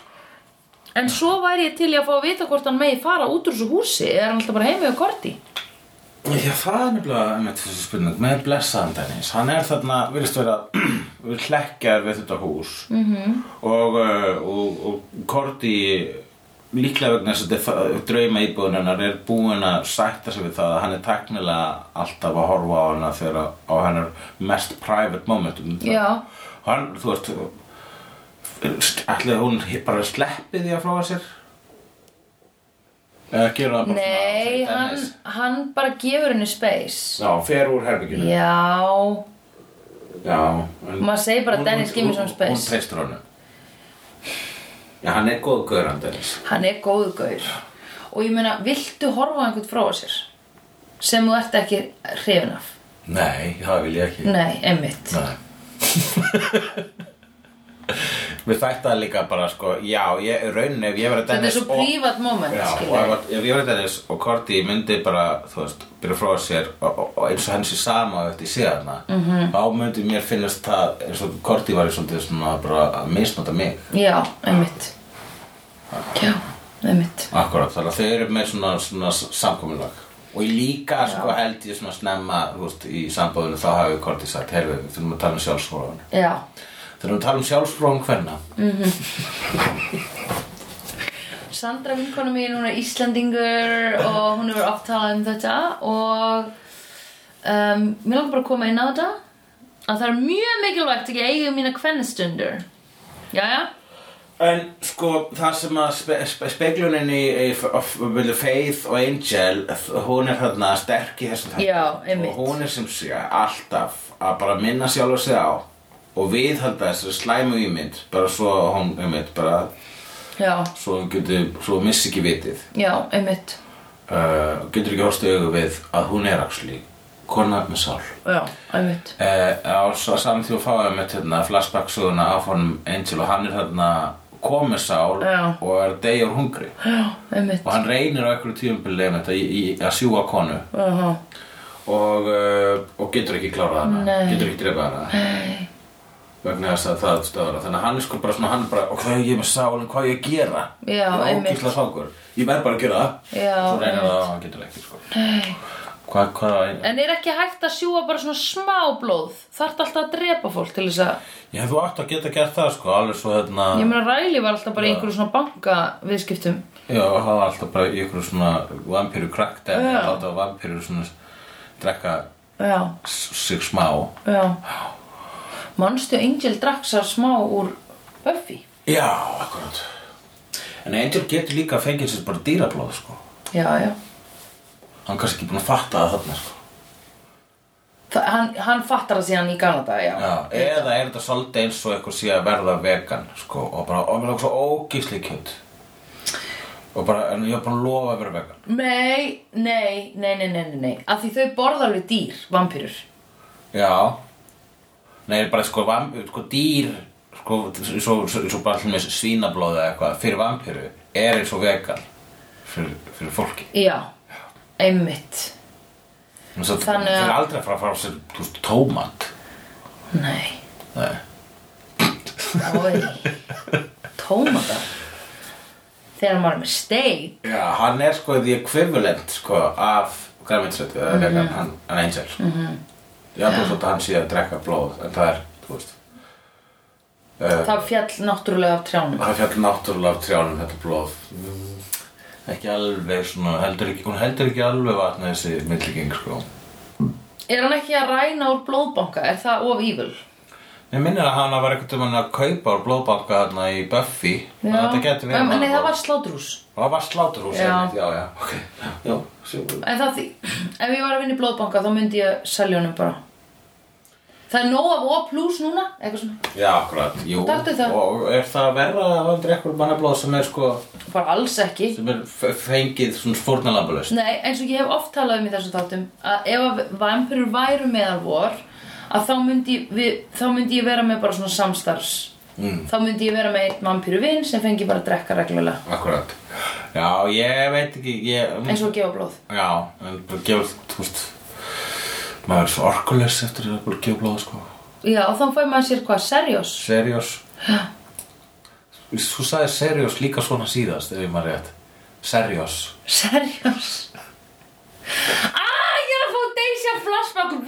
En svo væri ég til í að fá að vita hvort hann megi fara út úr þessu húsi, eða er hann alltaf bara heimi og korti? Já, það er nefnilega einmitt þessi spurning. Með blessaðan Dennis. Hann er þarna, virðist vera við hlekkjar við þetta hús. -hmm. og, uh, og, og Korti líklega vegna þess að drauma íbúðin hennar er búin að sætta sig við það að hann er teknilega alltaf að horfa á hana þegar á hennar mest private momentum hann, þú veist ætlaði hún bara sleppi því að fróa sér eða gera það bara svona Nei, fyrir hann, hann bara gefur henni space. Já, fer úr herbygginu Já, Já en Maður segir bara Dennis, give me some space. Hún treystur honum Já, hann er góð gaur hann Dennis hann er góðu gaur. Og ég meina, viltu horfa á einhvern frá sér? Sem þú ert ekki hrifin af? Nei, það vil ég ekki Nei, einmitt. Nei Mér þætti það líka bara sko Já, ég, rauninni ef ég verið Þetta er Dennis svo prívat moment, Já, og ef, ef ég verið Dennis og Korti myndi bara, þú veist, byrja frá sér og, og, og eins og henni sé sama eftir síðana Mhm. -hmm. þá myndi mér finnast það eins og Korti var í svona bara að misnota mig Já, einmitt. Já, einmitt. Akkurat, þannig að þau eru með svona, svona samkominlag og ég líka sko held ég svona snemma veist, í sambóðinu þá hafi Korti sagt heyrðu, við þurfum að tala um sjálfsfróðan Já. Þurfum að tala um sjálfsfróðan hverna Sandra vinkonu mín, hún er Íslandingur og hún hefur oft talað um þetta og um, mér langar bara að koma inn á þetta að það er mjög mikilvægt að ég eigi mína kvennastundur. Jæja, En sko, það sem að spe, spe, speglunin í, í f- milli Faith og Angel, hún er þarna sterk í þessum einmitt. Og hún er sem sé alltaf að bara minna sjálf sig á og viðhalda þessu slæmu ímynd, bara svo hún, einmitt, bara Já, svo hún getur, svo hún missi ekki vitið. já, einmitt Uh, getur ekki horfst augu við að hún er actually kona með sál. Já, einmitt Uh, á svo saman því að fáum með hérna, flashback söguna af honum Angel og hann er þarna komið sál Já. og er degi úr hungri Já, einmitt og hann reynir á einhverju í, í, að sjúga konu Aha. og, uh, og getur ekki klárað hana Nei. getur ekki drepa hana Nei. Vegna þess að það stöður þannig að hann er sko bara svona hann er bara og hvað er ég með sálinn, hvað er ég að gera? Já, Það er einmitt. ógeðslega svangur ég verð bara að gera það. Já, svo reynir það og hann getur ekki sko. Hvað, hvað En er ekki hægt að sjúga bara svona smá blóð? Þarf alltaf að drepa fólk til þess að ég þú átt að geta gert það sko alveg svo hérna Ég meina Ræli var alltaf bara í einhverju svona banka viðskiptum Já, og var alltaf bara í ykkur svona vampíru krakkt en Já. láta vampíru svona drekka Já, s- sig smá. Já Manstu Angel drakk sér smá úr Buffy? Já, akkurat. En Angel getur líka að fengið sér bara dýrablóð sko. Já, já. Hann kannski ekki búin að fatta það þarna sko. Þa, hann, hann fattar það síðan í Galata, já. Já, eða er þetta svolítið eins og eitthvað að verða vegan sko og bara, langar svo ógísli kjöt. Og bara, en ég er bara að lofa að vera vegan. Nei, nei, nei, nei, nei, nei, nei Af því þau borða alveg dýr, vampýrur Já Nei, bara sko, sko dýr sko, svo, svo, svo bara allir með svínablóð eða eitthvað fyrir vampíru er eins og vegan fyrir, fyrir fólki. Já, einmitt. Að Þannig að- þeir eru aldrei að fara að fara á sér þú veist, tómat. Nei, Nei. Tómata Þegar maður er með steik? Já, hann er sko því ekvivalent sko af græminsrættu eða Mhm. vegan, hann, hann Angel. Mm Já, þú veist að hann sé að drekka blóð en það er, þú veist Það fjall náttúrulega af trjánum. Það fjall náttúrulega af trjánum þetta blóð. Mm, ekki alveg svona heldur ekki, hún heldur ekki alveg vatna þessi milligeng sko. Er hann ekki að ræna úr blóðbanka? Er það of evil? Mér minnir að hann var einhvern veginn að kaupa úr blóðbanka þarna í Buffy. Að þetta getur verið En nei, annað það var slátrús Það var sláturhús Já. einmitt, já, já, ok. Já, En það því, ef ég var að vinna í blóðbanka þá myndi ég selja honum bara Það er nóg af O plus núna, eitthvað svona. Já, akkurat, jú. Taktu það. Og er það verra að hann drekkur mannablóð sem er sko Bara alls ekki. sem er fengið svona fórnalambulust Nei, eins og ég hef oft talað um í þessum þáttum að ef að vampirur væru meðal vor að þá myndi, við, þá myndi ég vera með bara svona samstarfs. Mm. þá myndi ég vera með einn vampiru vinn sem fengi bara að drekka reglulega. Akkurat. Já, ég veit ekki ég, eins og gefa blóð Já, gefur, þú veist maður er orkulegs eftir að gefa blóð sko. Já, og þá fær maður sér hvað, seriós Seriós Þú sagði seriós líka svona síðast ef ég maður rétt. Seriós Seriós Ah, ég er að fá Deysja flashback,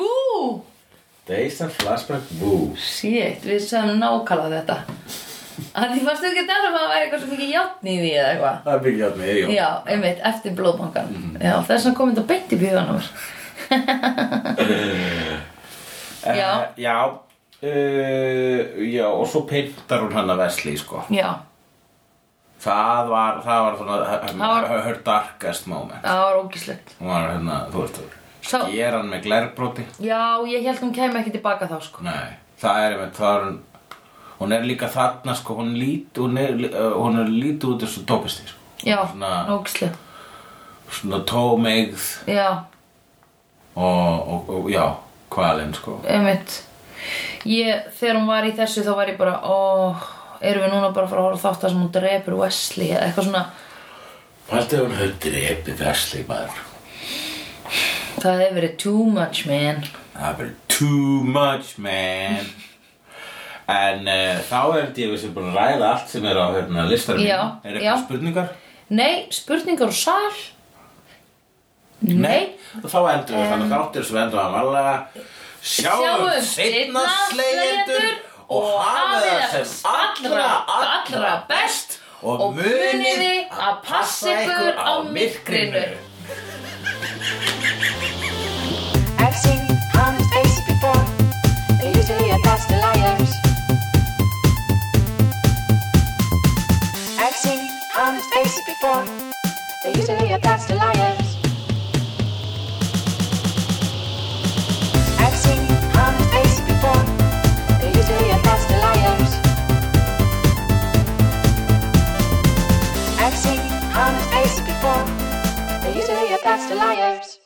Days and Flashback Woo. Shit, við sagðum nákvæmlega þetta. Að því varstu ekki að tala um að það væri eitthvað svo mikið játn í því eða eitthvað? Það er byggja hérna, jú Já, einmitt, eftir blóðbankan Já, þess að komið þetta beint í bjöðan á mér Eh, Já. Já uh, Já, og svo pyntar hún hann að Vesli sko. Já, Það var, það var svona var- her, darkest moment. Það var ógislegt Hún var hérna, þú veist Sá- Sker hann með glerbróti Já, ég held hún kæmi ekki tilbaka þá sko. Nei, það er einmitt, það er hún Hún er líka þarna sko, hún lít Hún er, uh, hún er lítið út þessu tópisti sko. Já, Svona, ógislega svona tómeigð. Já, og, og, og já, kvalinn sko. Einmitt. Ég, Þegar hún var í þessu þá var ég bara Ó, erum við núna bara að fara að horfa þátt að sem hún drepur Wesley? Eða eitthvað svona. Haldið hún hefur drepið Vesli maður. Það hefur verið too much, man. Það er bara too much man. En uh, þá er þetta ég við sem búin að ræða allt sem er á hérna, listarum Já, Er eitthvað spurningar? Nei, spurningar úr sal Nei, Og þá endur við þannig þáttir sem endur að varlega Sjáum seinna, slegjendur og hafið það sem allra, allra best og muniði að passa ykkur á myrkrinu I've seen honest faces before. They're usually a pass to liars. before. They used to be a patsy lion. for. They used to be a best of liars.